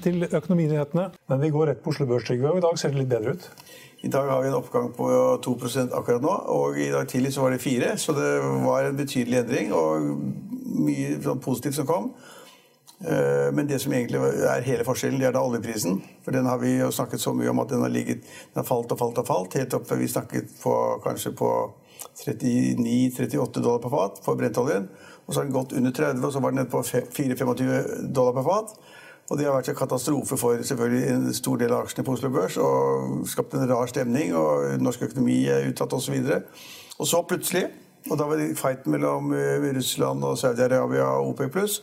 Til Økonominyhetene. Men vi går rett på Oslo Børs, Trygve, og i dag ser det litt bedre ut? I dag har vi en oppgang på 2 akkurat nå, og i dag tidlig så var det 4 Så det var en betydelig endring og mye sånn positivt som kom. Eh, men det som egentlig er hele forskjellen, det er da oljeprisen. For den har vi jo snakket så mye om at den har, ligget, den har falt og falt og falt. Helt opp til vi snakket på kanskje på 39-38 dollar på fat for brentoljen. Og så har den gått under 30, og så var den nede på 4-25 dollar på fat. Og det har vært en katastrofe for selvfølgelig en stor del av aksjene på Oslo Børs og skapt en rar stemning, og norsk økonomi er utsatt osv. Og, og så plutselig, og da var det fighten mellom eh, Russland og Saudi-Arabia og OPEC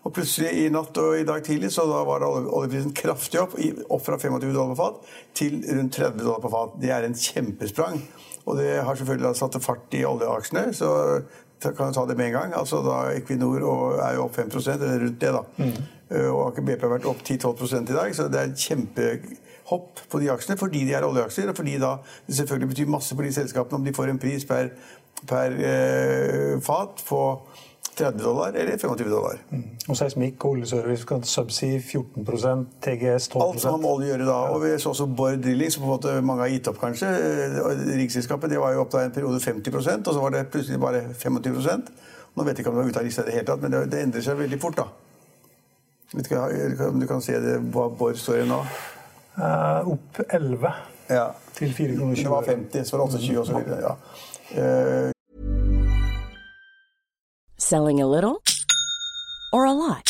og plutselig i natt og i dag tidlig så da var oljeprisen kraftig opp, opp fra 25 dollar på fat til rundt 30 dollar på fat. Det er en kjempesprang. Og det har selvfølgelig satt fart i oljeaksjene. Så kan jeg ta det med en gang. Altså da Equinor er jo opp 5 eller rundt det. da. Mm. Eh, og Aker BP har vært opp 10-12% i dag, så det er et kjempehopp på de aksjene fordi de er oljeaksjer, og fordi da det selvfølgelig betyr masse for de selskapene om de får en pris per, per eh, fat på 30 dollar eller 25 dollar. Mm. Og seismikk oljeservice kan subsea 14% TGS 12 Alt som man å gjøre da. Og vi så også Bård Drilling, som på en måte mange har gitt opp, kanskje. Eh, Riksselskapet det var jo opp da en periode 50% og så var det plutselig bare 25% Nå vet jeg ikke om det var ute av lista i det hele tatt, men det, det endrer seg veldig fort, da. Vet ikke om du kan se det, hva Bård står i nå? Uh, opp 11 ja. til 4 kroner 20. Det var 50, så var det 28 osv. Ja. Uh, Selling a little or a lot?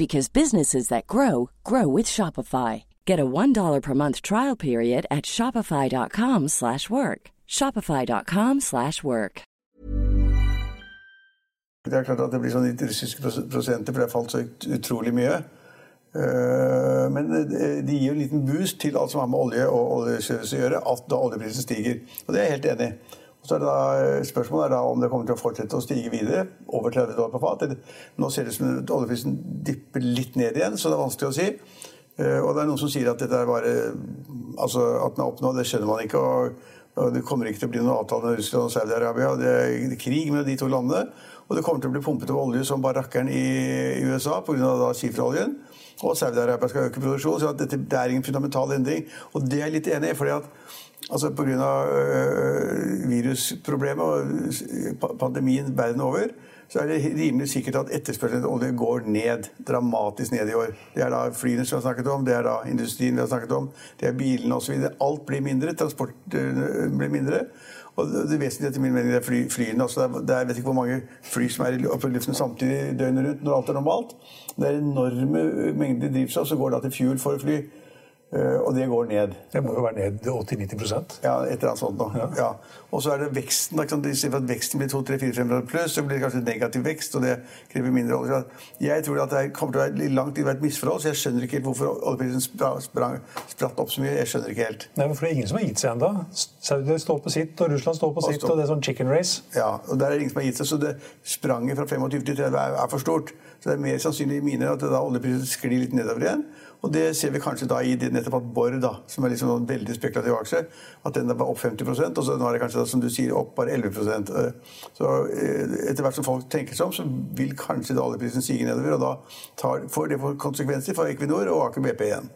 because businesses that grow grow with Shopify. Get a $1 per month trial period at shopify.com/work. shopify.com/work. Det er klart at det blir sånn interessiske prosenter, for det har falt så utrolig mye. Eh, men de gir jo en liten boost til alt som har med olje og oljeservice å gjøre, at da oljeprisen stiger. Og det er jeg helt enig i. Så er det da, Spørsmålet er da om det kommer til å fortsette å stige videre, over 30 dollar på fat. Nå ser det ut som oljeprisen dipper litt ned igjen, så det er vanskelig å si. Eh, og det er noen som sier at dette er bare altså at den er oppnådd, det skjønner man ikke. og, Det kommer ikke til å bli noen avtale med Russland og Saudi-Arabia. Det er krig mellom de to landene. Og det kommer til å bli pumpet opp olje som bare rakkeren i USA pga. skiferoljen. Og Saudi-Arabia skal øke produksjonen. Så dette, det er ingen fundamental endring. Og det er jeg litt enig i. fordi at Altså Pga. Øh, virusproblemet og øh, pandemien verden over, så er det rimelig sikkert at etterspørselen etter olje går ned. Dramatisk ned i år. Det er da flyene som vi har snakket om, det er da industrien vi har snakket om, det er bilene osv. Alt blir mindre. Transport øh, blir mindre. Og det vesentlige etter min mening er fly, flyene. Altså det, er, jeg vet ikke hvor mange fly som er oppe i luften samtidig døgnet rundt når alt er normalt. Det er enorme mengder drivstoff som går da til fuel for fly. Uh, og det går ned. Det må jo være ned 80-90% Ja, et eller annet sånt. Da. Ja. Ja. Og så er det veksten. I stedet for at veksten blir 2-3-4-5% pluss, så blir det kanskje negativ vekst, og det krever mindre olje. Jeg tror at det kommer til å være langt i et misforhold, så jeg skjønner ikke helt hvorfor oljeprisen spratt opp så mye. Jeg skjønner ikke helt. Nei, for det er ingen som har gitt seg ennå. Saudi står på sitt, og Russland står på og sitt, og det er sånn chicken race. Ja, og der er det ingen som har gitt seg, så det spranget fra 25 til 30 er, er for stort. Så det er mer sannsynlig i mine at da oljeprisen sklir litt nedover igjen. Og det ser vi kanskje da i det, nettopp at Borr, da, som er liksom en veldig spekulativ aksje, at den var opp 50% og så nå er det kanskje da, som du sier, opp bare 11 eh, Så eh, etter hvert som folk tenker seg om, så vil kanskje da oljeprisen sige nedover, og da tar, får det konsekvenser for Equinor og Aker BP igjen.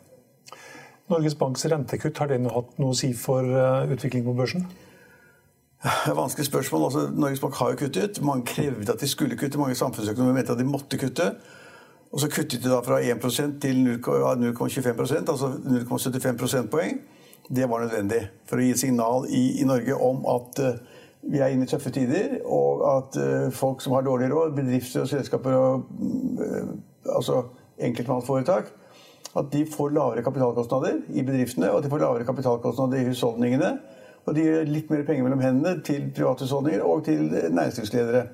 Norges Banks rentekutt, har det hatt noe å si for uh, utviklingen på børsen? Vanskelig spørsmål. Altså, Norges Bank har jo kuttet. Mange krevde at de skulle kutte. Mange samfunnsøkonomer mente at de måtte kutte. Og så kuttet de da fra 1% til 0,25% altså 0,75 prosentpoeng. Det var nødvendig for å gi et signal i, i Norge om at uh, vi er inne i tøffe tider, og at uh, folk som har dårlig råd, bedrifter og selskaper og uh, altså enkeltmannsforetak, at de får lavere kapitalkostnader i bedriftene, og at de får lavere kapitalkostnader i husholdningene. Og de gir litt mer penger mellom hendene til private husholdninger og til næringslivsledere.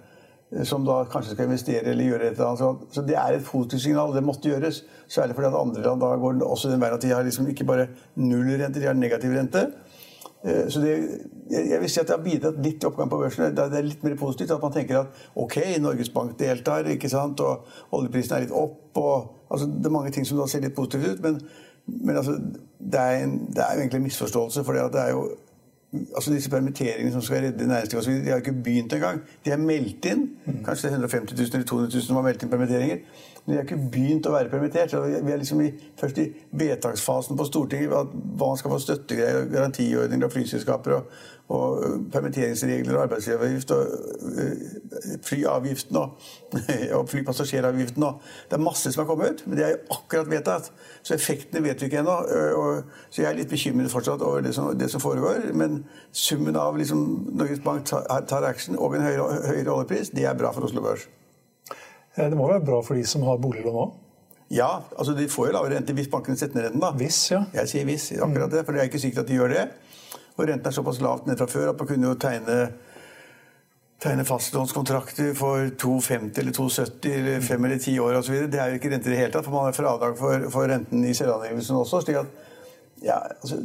Eh, som da kanskje skal investere eller gjøre et eller annet. Så det er et positivt. Det måtte gjøres. Særlig fordi at andre land da går også den veien at de har liksom ikke bare null rente, de har negativ rente. Eh, så det, jeg vil si at det har bidratt litt til oppgang på børsen. Det er litt mer positivt at man tenker at ok, Norges Bank deltar, ikke sant, og oljeprisen er litt opp. og altså, Det er mange ting som da ser litt positivt ut. men men altså, det, er en, det er jo egentlig en misforståelse. For det er jo altså Disse permitteringene som skal redde næringslivet, de har ikke begynt engang. De er meldt inn. Kanskje det er 150 000 eller 200 000 som har meldt inn permitteringer. De har ikke begynt å være permittert. Vi er liksom i, først i vedtaksfasen på Stortinget. Hva man skal få støttegreier, garantiordninger og flyselskaper. og og permitteringsregler og arbeidsgiveravgift og flyavgiften og, og flypassasjeravgiften og Det er masse som har kommet ut, men det er jo akkurat vedtatt. Så effektene vet vi ikke ennå. Så jeg er litt bekymret fortsatt over det som, det som foregår. Men summen av liksom, Norges Bank tar, tar action og en høyere, høyere oljepris, det er bra for Oslo Børs. Det må være bra for de som har boliglån òg? Ja, altså de får jo lavere rente hvis bankene setter ned renten. da. Hvis, ja. Jeg sier hvis, akkurat det, for det er ikke sikkert at de gjør det. Og renten er såpass lavt ned fra før at man kunne jo tegne, tegne fastlånskontrakter for 2,50 eller 2,70 eller 5 eller 10 år osv. Det er jo ikke rente i det hele tatt, for man har fradrag for, for renten i selvangivelsen også. slik at ja, altså,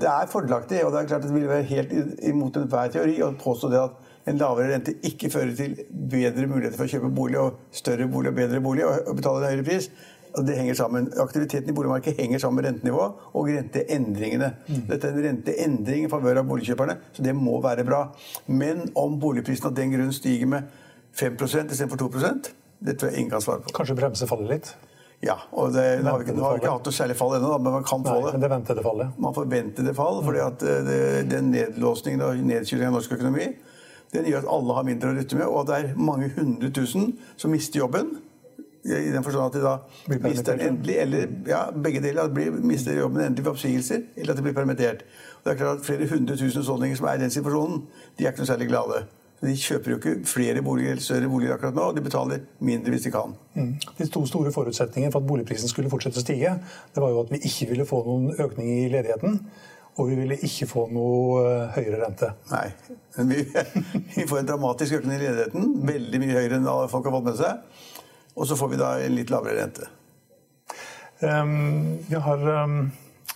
Det er fordelaktig, og det er klart at det vil være helt imot enhver teori å påstå det at en lavere rente ikke fører til bedre muligheter for å kjøpe bolig og større bolig og bedre bolig og betale en høyere pris. Det henger sammen. Aktiviteten i boligmarkedet henger sammen med rentenivået og renteendringene. Mm. Dette er en renteendring i favør av boligkjøperne, så det må være bra. Men om boligprisen av den grunn stiger med 5% istedenfor 2 det tror jeg ingen kan svare på. Kanskje bremse faller litt? Ja. og det, Nå har vi ikke, har vi ikke hatt noe særlig fall ennå, men man kan få Nei, det. Men det ventede fallet? Man forventer det fall, fordi at eh, det, den nedlåsningen og nedkjølingen av norsk økonomi den gjør at alle har mindre å rutte med, og det er mange hundre tusen som mister jobben. I den forstand at de da mister den endelig, eller ja, begge deler. Blir, mister jobben endelig ved oppsigelser, eller at de blir permittert. Og det er klart at Flere hundre tusen husholdninger som er i den situasjonen, de er ikke noe særlig glade. De kjøper jo ikke flere boliger eller større boliger akkurat nå, og de betaler mindre hvis de kan. Mm. De to store forutsetningene for at boligprisen skulle fortsette å stige, det var jo at vi ikke ville få noen økning i ledigheten. Og vi ville ikke få noe eh, høyere rente. Nei. Vi, vi får en dramatisk økning i ledigheten. Veldig mye høyere enn folk har fått med seg. Og så får vi da en litt lavere rente. Um, vi har um,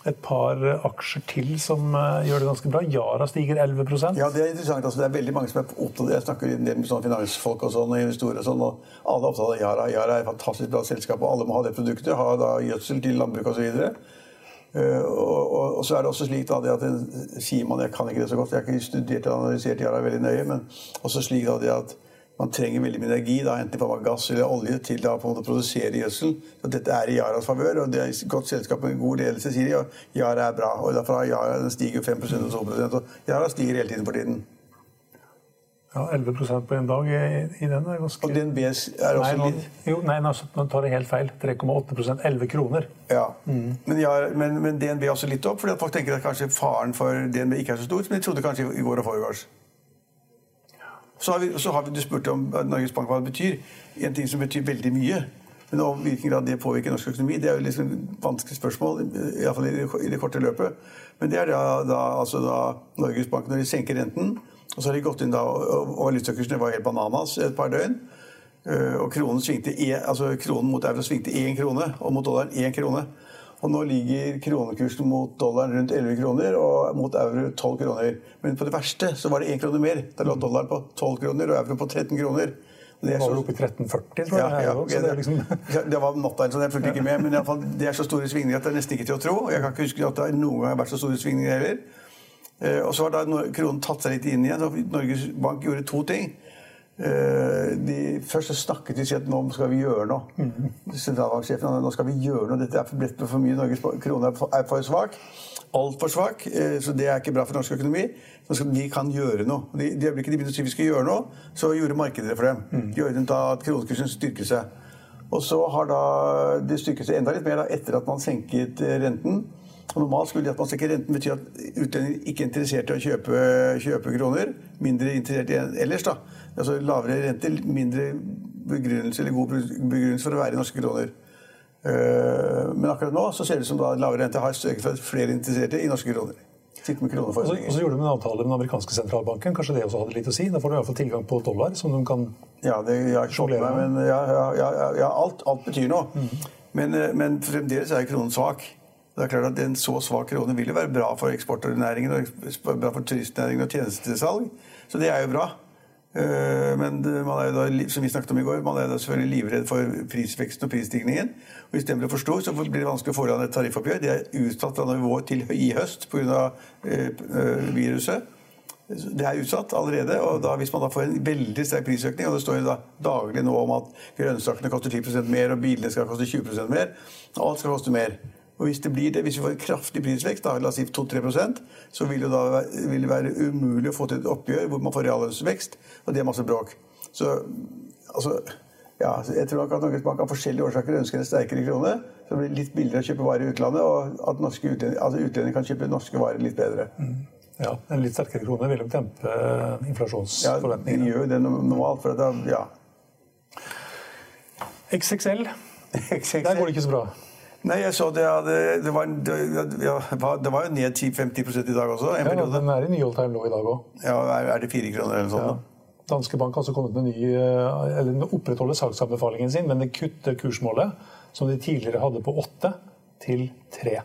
et par aksjer til som uh, gjør det ganske bra. Yara stiger 11% Ja, Det er interessant. Altså, det er veldig mange som er opptatt det. Jeg snakker en del med sånne finansfolk og sånn, og investorer og sånn, og alle er opptatt av Yara. Yara er et fantastisk bra selskap, og alle må ha det produktet. Ha da gjødsel til landbruk osv. Uh, og, og, og, så er det også slik da, at det, sier man, Jeg kan ikke det så godt, jeg har ikke studert og analysert Yara veldig nøye, men også slik da, det at man trenger veldig mye energi, da, enten av gass eller olje, til da på en måte å produsere gjødsel. Så dette er i Yaras favør, og det er i godt selskap med god ledelse, sier de. Og Yara er bra. og derfor har Yara, Den stiger 5% og 2 og Yara stiger hele tiden for tiden. Ja, 11% på en dag i, i den er ganske Og DNB er også nei, nå, litt Jo, nei, nå tar det helt feil. 3,8% 11 kroner. Ja, mm. men, ja men, men, DNB er også litt opp, fordi at folk tenker at kanskje faren for DNB ikke er så stor, men de trodde kanskje i går og foregårs. Så har, vi, så har vi, Du spurte om Norges Bank hva det betyr. En ting som betyr veldig mye. Men om hvilken grad det påvirker norsk økonomi, det er jo liksom et vanskelig spørsmål. Iallfall i, i det korte løpet. Men det er da, da, altså da Norges Bank når de senker renten. Og så har de gått inn da, og valutakursene var helt bananas et par døgn. Eh, og kronen, svingte, altså kronen mot euro svingte én krone, og mot dollaren én krone. Og nå ligger kronekursen mot dollaren rundt 11 kroner og mot euro 12 kroner. Men på det verste så var det 1 krone mer. Da lå dollaren på 12 kroner og euro på 13 kroner. Det var vel oppe i 1340, tror jeg. Ja, ja, okay, det, liksom... det, var natta, så jeg fulgte ikke med. Men i fall, det er så store svingninger at det er nesten ikke til å tro. Jeg kan ikke huske at det noen gang har vært så store svingninger heller. Eh, og så har da kronen tatt seg litt inn igjen. og Norges Bank gjorde to ting. Eh, de, først snakket de at nå skal vi gjøre noe. Mm. Sentralbanksjefen nå skal vi gjøre noe. Dette er blitt for mye. Norges krone er for svak. Altfor svak. Eh, så det er ikke bra for norsk økonomi. Så vi kan gjøre noe. I de øyeblikket de begynte å si vi skal gjøre noe, så gjorde markedet det for dem. Mm. De ordnet da at kronekursen styrket seg. Og så har da det styrket seg enda litt mer da, etter at man senket renten. Og normalt skulle det at man senker renten bety at utlendinger ikke er interessert i å kjøpe, kjøpe kroner. Mindre interessert i ellers, da altså lavere rente, mindre begrunnelse eller god begrunnelse for å være i norske kroner. Eh, men akkurat nå så ser det ut som da lavere rente har sørget for at flere interesserte i norske kroner. Og så, og så gjorde de en avtale med den amerikanske sentralbanken. Kanskje det også hadde litt å si? Da får du i hvert fall tilgang på dollar som de kan Ja, det jeg har med men ja, ja, ja, ja alt, alt, betyr noe. Mm. Men, eh, men, fremdeles er kronen svak. Det er klart at En så svak krone vil jo være bra for eksportnæringen og bra for turistnæringen og tjenestesalg. Så det er jo bra. Eh, men man er jo da, som vi snakket om i går, man er da selvfølgelig livredd for prisveksten og prisstigningen. Og Istedenfor å forstå så blir det vanskelig å få i et tariffoppgjør. Det er utsatt fra nivået til i høst pga. Eh, viruset. Det er utsatt allerede. og da, Hvis man da får en veldig sterk prisøkning, og det står jo da daglig nå om at grønnsakene koster 10% mer, og bilene skal koste 20 mer, og alt skal koste mer. Og Hvis det blir det, hvis vi får en kraftig prisvekst, da, la oss si 2-3 så vil det da vil det være umulig å få til et oppgjør hvor man får reallønnsvekst, og det er masse bråk. Så altså, ja, jeg tror nok at Norges Bank av forskjellige årsaker ønsker en sterkere krone. Så det blir litt billigere å kjøpe varer i utlandet, og at utlendinger, altså utlendinger kan kjøpe norske varer litt bedre. Mm. Ja, En litt sterkere krone vil jo dempe inflasjonsforventningene. Ja, den gjør det normalt. for da, ja. XXL, XXL. Der går det ikke så bra. Nei, jeg så det, det, det, var, det, ja, det var, jo ned 10-50% i dag også. En ja, Den er i ny all time low i dag òg. Ja, er, det fire kroner eller noe sånt? Ja. Danske Bank har altså kommet med ny, eh, eller opprettholder salgsanbefalingen sin, men det kutter kursmålet, som de tidligere hadde på åtte, til tre.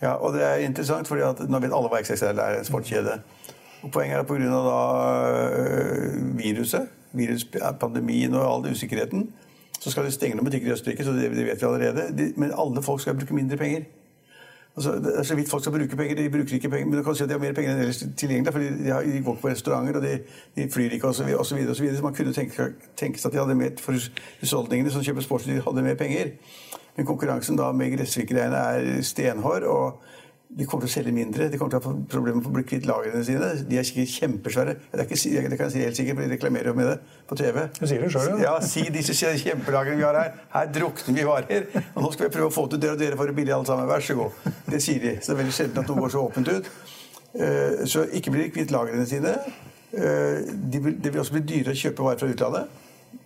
Ja, og det er interessant, at nå vet alle hva XXL er, en sportskjede. Og Poenget er at pga. Øh, viruset, viruspandemien og all usikkerheten, så skal de stenge noen butikker i Østerrike, så det, det vet vi allerede. De, men alle folk skal bruke mindre penger. Altså, det er så vidt folk skal bruke penger. De bruker ikke penger, men du kan si at de har mer penger enn ellers tilgjengelig. fordi de, har, de, går på restauranter, og de, de flyr ikke osv. Så, så, videre, så, videre. så man kunne tenke, tenke seg at de hadde mer for husholdningene som kjøper sportsutstyr, hadde mer penger. Men konkurransen da med gressvikgreiene er stenhård. og de kommer til å selge mindre. De kommer til å få problemer med å bli kvitt lagrene sine. De er sikkert kjempesvære. Det, ikke, det kan jeg si helt sikkert, for de reklamerer jo med det på TV. Du sier det selv, ja. ja. Si disse kjempelagrene vi har her. Her drukner vi varer. Og nå skal vi prøve å få til dere, og dere får det billig alle sammen. Vær så god. Det sier de. Så det er veldig sjelden at noe går så åpent ut. Eh, så ikke blir de kvitt lagrene sine. Eh, det vil også bli dyrere å kjøpe varer fra utlandet.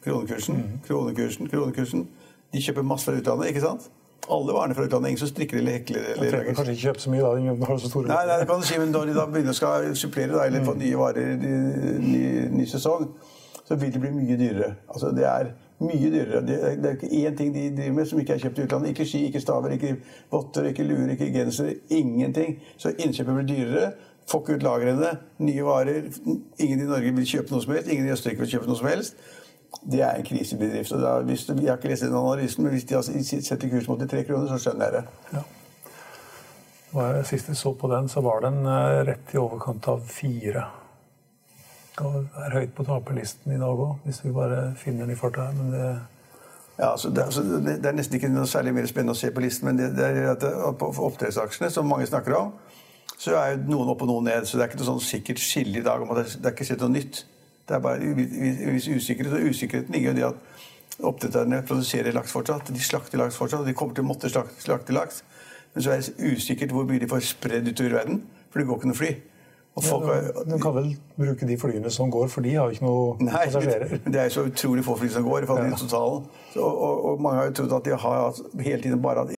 Kronekursen, mm. kronekursen, kronekursen. De kjøper masse fra utlandet, ikke sant? Alle varene fra utlandet. Ingen som strikker eller hekler. Eller trenger kanskje ikke kjøpe så mye, da. Ingen har så store nei, nei, det kan du si, men når de da begynner å skal supplere da, eller få mm. nye varer i ny, ny, sesong, så vil det bli mye dyrere. Altså, det er mye dyrere. Det, det er ikke én ting de driver med som ikke er kjøpt i utlandet. Ikke ski, ikke staver, ikke votter, ikke luer, ikke gensere. Ingenting. Så innkjøpet blir dyrere. Får ikke ut lagrene. Nye varer. Ingen i Norge vil kjøpe noe som helst. Ingen i Østerrike vil kjøpe noe som helst det er en krisebedrift. og da, hvis du, Jeg har ikke lest den analysen, men hvis de setter kursen mot de tre kroner, så skjønner jeg det. Ja. Sist jeg så på den, så var den eh, rett i overkant av fire. Det er høyt på taperlisten i dag òg, hvis vi bare finner den i farta. Men det ja, altså det, altså det, det, er nesten ikke noe særlig mer spennende å se på listen, men det, det er at på oppdrettsaksjene, som mange snakker om, så er jo noen opp og noen ned. Så det er ikke noe sånn sikkert skille i dag om at det, det er ikke skjedd noe nytt. Det er bare usikkerhet. Og usikkerheten ligger i det at oppdretterne produserer laks fortsatt. De slakter laks fortsatt, og de kommer til å måtte slakte, slakte laks. Men så er det usikkert hvor mye de får spredd utover verden, for det går ikke noe fly. Ja, du kan vel bruke de flyene som går, for de har jo ikke noe Nei, passasjerer. Det er så utrolig få fly som går i ja. totalen. Så, og, og, mange har jo trodd at de har hele tiden bare hatt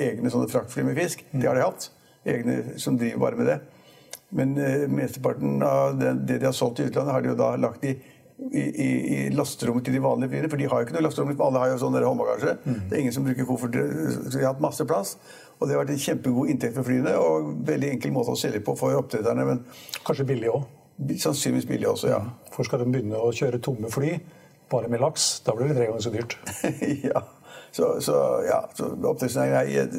Egne sånne fraktfly med fisk. Det har de hatt. Egne som driver bare med det. Men uh, mesteparten av det, det, de har solgt i utlandet, har de jo da lagt i, i, i, i lasterommet til de vanlige flyene. For de har jo ikke noe lasterom. Alle har jo sånn håndbagasje. Mm. Det er ingen som bruker koffert. Så de har hatt masse plass. Og det har vært en kjempegod inntekt for flyene og veldig enkel måte å selge på for oppdretterne. Men Kanskje billig òg? Sannsynligvis billig også, ja. For skal de begynne å kjøre tomme fly bare med laks, da blir det tre ganger så dyrt. ja. Så, så ja, så oppdrettsnæringen er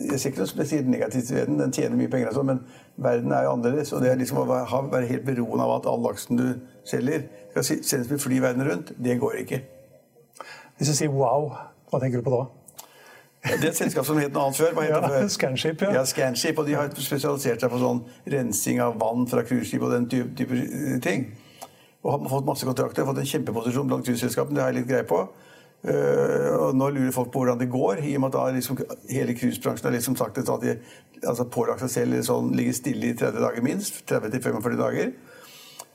jeg ser ikke noe spesielt negativt til den. Den tjener mye penger, altså, men verden er jo annerledes. Og det er liksom å være helt beroende av at all laksen du selger, skal sendes med fly verden rundt, det går ikke. Hvis du sier wow, hva tenker du på da? Det er et selskap som het noe annet før. Hva heter Ja, det før? Scanship, ja. ja. Scanship, Og de har spesialisert seg på sånn rensing av vann fra cruiseskip og den type, type eh, ting. Og har fått masse kontrakter, fått en kjempeposisjon blant cruiseselskapene. Det har jeg litt greie på. Eh, nå lurer folk på hvordan det går, i og med at liksom, hele cruisebransjen har liksom sagt at de altså pålagt seg selv sånn, ligge stille i 30 dager minst. 30-45 dager.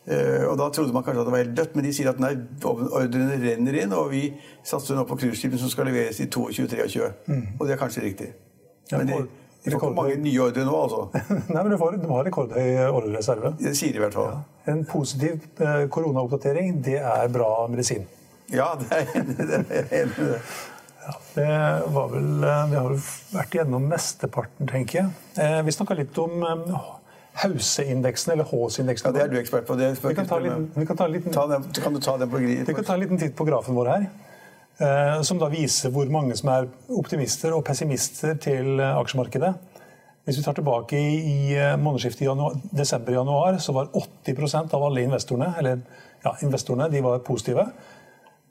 Eh, og Da trodde man kanskje at det var helt dødt, men de sier at nei, ordrene renner inn, og vi satser nå på cruiseskipene som skal leveres i 22-23. Og det er kanskje riktig. Men de, de får ikke mange nye ordre nå, altså. Nei, men du, får, du har rekordhøy ordrereserve. Det sier de i hvert fall. En positiv eh, koronaoppdatering, det er bra medisin. Ja, det er enig i. det. Ja, det var vel, eh, Vi har jo vært gjennom mesteparten, tenker jeg. Eh, vi snakka litt om eh, Hauseindeksen, eller Hås-indeksen. Ja, Det er du ekspert på. Det vi kan ta en liten, vi kan ta en liten, ta den, kan du ta den på vi kan ta en liten titt på grafen vår her. eh, Som da viser hvor mange som er optimister og pessimister til eh, aksjemarkedet. Hvis vi tar tilbake i, i månedsskiftet desember-januar, så var 80% av alle investorene, eller, ja, investorene de var positive.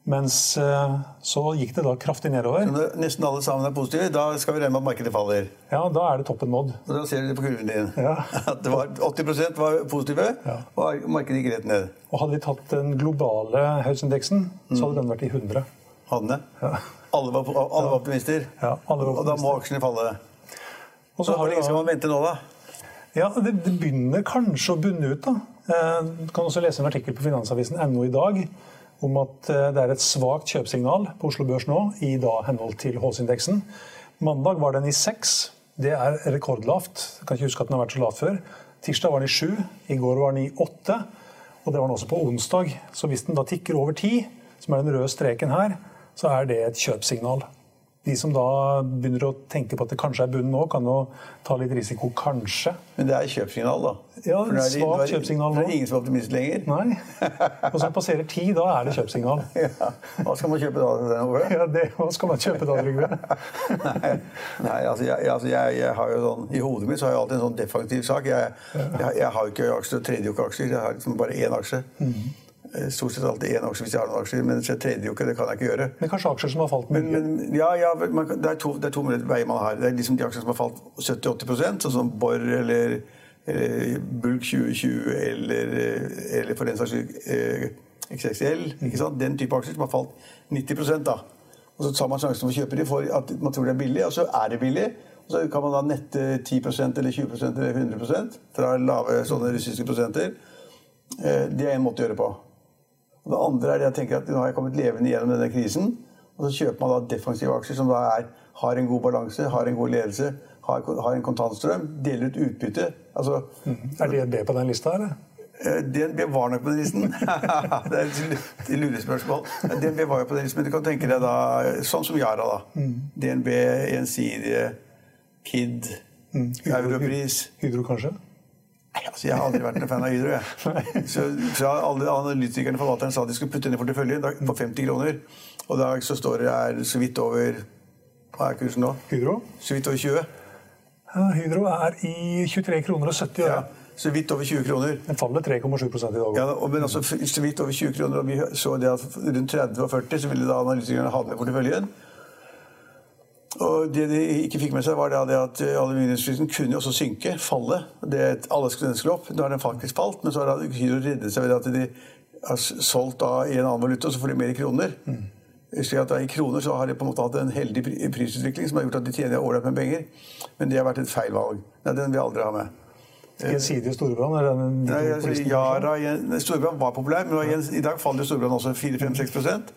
Mens eh, så gikk det da kraftig nedover. Når nesten alle sammen er positive, da skal vi regne med at markedet faller. Ja, Da er det toppen nådd. Og Da ser du det på kurven din. Ja. At det var 80% var positive, Ja. og markedet gikk rett ned. Og hadde vi tatt den globale House-indeksen, så hadde den vært i 100. Hanne. Ja. Alle var, alle var optimister. Ja, alle var Og da må optimister. aksjene falle. Og Så hvor lenge skal man vente nå, da? ja, det, det begynner kanskje å bunne ut. da. Eh, Du kan også lese en artikkel på finansavisen.no i dag om at eh, det er et svakt kjøpsignal på Oslo Børs nå, i da henhold til Hås-indeksen. Mandag var den i seks. Det er rekordlavt. Jeg kan ikke huske at den har vært så lavt før. Tirsdag var den i sju. I går var den i åtte. Og det var den også på onsdag. Så hvis den da tikker over ti, som er den røde streken her, så er det et kjøpsignal. De som da begynner å tenke på at det kanskje er bunnen nå, kan jo ta litt risiko, kanskje. Men det er kjøpsignal, da. Ja, For er det- svakt det- kjøpsignal nå er ingen som er optimist lenger. Nei. Og så passerer ti, da er det kjøpsignal. Ja. Hva skal man kjøpe da? Ja, det, Hva skal man kjøpe da, Trygve? Nei, nei altså, jeg, altså jeg, jeg har jo sånn, I hodet mitt så har jeg alltid en sånn defensiv sak. Jeg, jeg, jeg har jo ikke aksjer, tredje jo ikke aksjer. Jeg har liksom bare én aksje. Eh, Stort sett alltid én aksje hvis jeg har noen aksjer, men jeg tredje jo ikke, det kan jeg ikke gjøre. Men kanskje aksjer som har falt mye? men ja, ja man, det, er to, det er to veier man har. Det er liksom de aksjene som har falt 70-80 sånn som Borr eller, eller Bulk 2020 eller, eller for den saks skyld eh, XXL. Ikke sant? Den type aksjer som har falt 90 da. Og så tar man sjansen for å kjøpe de for at man tror det er billig, og så er det billig. Og så kan man da nette 10% eller 20% eller 100 fra lave sånne russiske prosenter. Eh, Det er en måte å gjøre på. Og det andre er det jeg tenker at nå har jeg kommet levende gjennom denne krisen. Og så kjøper man da defensive aksjer som da er, har en god balanse, har en god ledelse, har, har en kontantstrøm, deler ut utbytte. Altså, Er DNB på den lista, eller? eh, DNB var nok på den listen. det er et lurespørsmål. DNB var jo på den listen, men du kan tenke deg da sånn som Yara, da. DNB, Gjensidige, Kid, Europris. Hydro, kanskje? Altså, Jeg har aldri vært en fan av Hydro. jeg. Så, så Alle analytikerne forvalteren sa de skulle putte inn i porteføljen på 50 kroner. Og i dag så står det er så vidt over Hva er kursen nå? Hydro? Så vidt over 20. Ja, Hydro er i 23 kroner og 70 øre. Ja, så vidt over 20 kroner. Den faller 3,7 i dag. Ja, og- men altså, så vidt over 20 kroner, og vi så det at rundt 30 og 40 så ville da analytikerne ha det i porteføljen. Og det de ikke fikk med seg, var det at aluminiumsprisen kunne jo også synke, falle. Det et alle skulle opp. Nå har den faktisk falt, men så har Hydro reddet seg ved at de har solgt i en annen valuta, og så får de mer i kroner. Slik at I kroner så har de på en måte hatt en heldig prisutvikling som har gjort at de tjener ålreit med penger. Men det har vært et feil valg. Nei, Den vil jeg aldri ha med. Gjensidige Storbrann? Jen- Storebrand var populær, men i dag faller Storbrann også 4-5-6 For det er-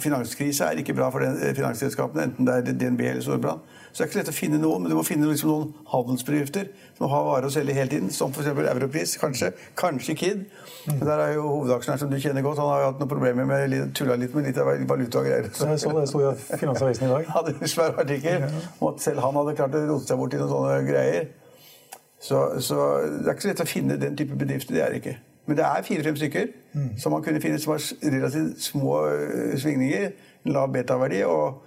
Finanskrise er ikke bra for den, eh, finansselskapene, enten det er DNB eller Storbrann. Så det er ikke så lett å finne noen, men du må finne liksom noen handelsbedrifter som har varer å selge hele tiden, som f.eks. Europris, kanskje. Kanskje Kid. Men der er jo hovedaksjonæren som du kjenner godt, han har jo hatt noen problemer med tulla litt med litt av valuta og greier. Så jeg så det sto i Finansavisen i dag. hadde en svær artikkel om at selv han hadde klart å rote seg bort i noen sånne greier. Så, så det er ikke så lett å finne den type bedrifter. Det er det ikke. Men det er fire-fem stykker som man kunne finne som har relativt små øh, svingninger, lav beta-verdi, og,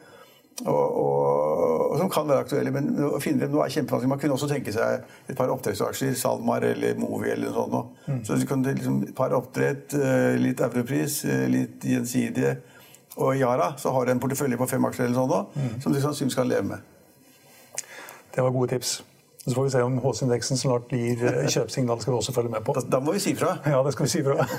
og, og, og som kan være aktuelle. Men å finne dem nå er kjempevanskelig. Man kunne også tenke seg et par oppdrettsaksjer, SalMar eller Movi eller noe sånt. Mm. Så du kan liksom, et par oppdrett, øh, litt Europris, øh, litt Gjensidige Og Yara så har du en portefølje på fem aksjer eller sånn nå, Mm. som du sannsynligvis kan leve med. Det var gode tips. Så får vi se om HC-indeksen snart gir kjøpesignal. kjøpsignal. skal vi også følge med på. Da, da må vi si fra. Ja, det skal vi si fra.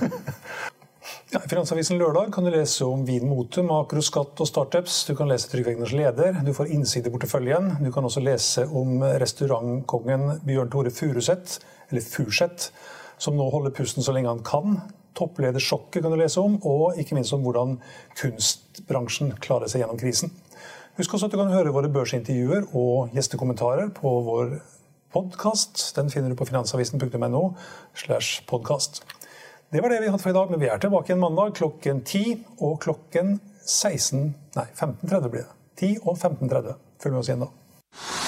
Ja, I Finansavisen lørdag kan du lese om Vin Mote, makro, skatt og startups. Du kan lese Trygve Egners leder. Du får innsikt i porteføljen. Du kan også lese om restaurantkongen Bjørn Tore Furuseth, eller Furseth, som nå holder pusten så lenge han kan. Toppledersjokket kan du lese om, og ikke minst om hvordan kunstbransjen klarer seg gjennom krisen. Husk også at du kan høre våre børsintervjuer og gjestekommentarer på vår podkast. Den finner du på finansavisen.no. slash podcast. Det var det vi hadde for i dag, men vi er tilbake igjen mandag klokken 10 og klokken 16 Nei, 15.30 blir det. 10 og 15.30. Følg med oss igjen da.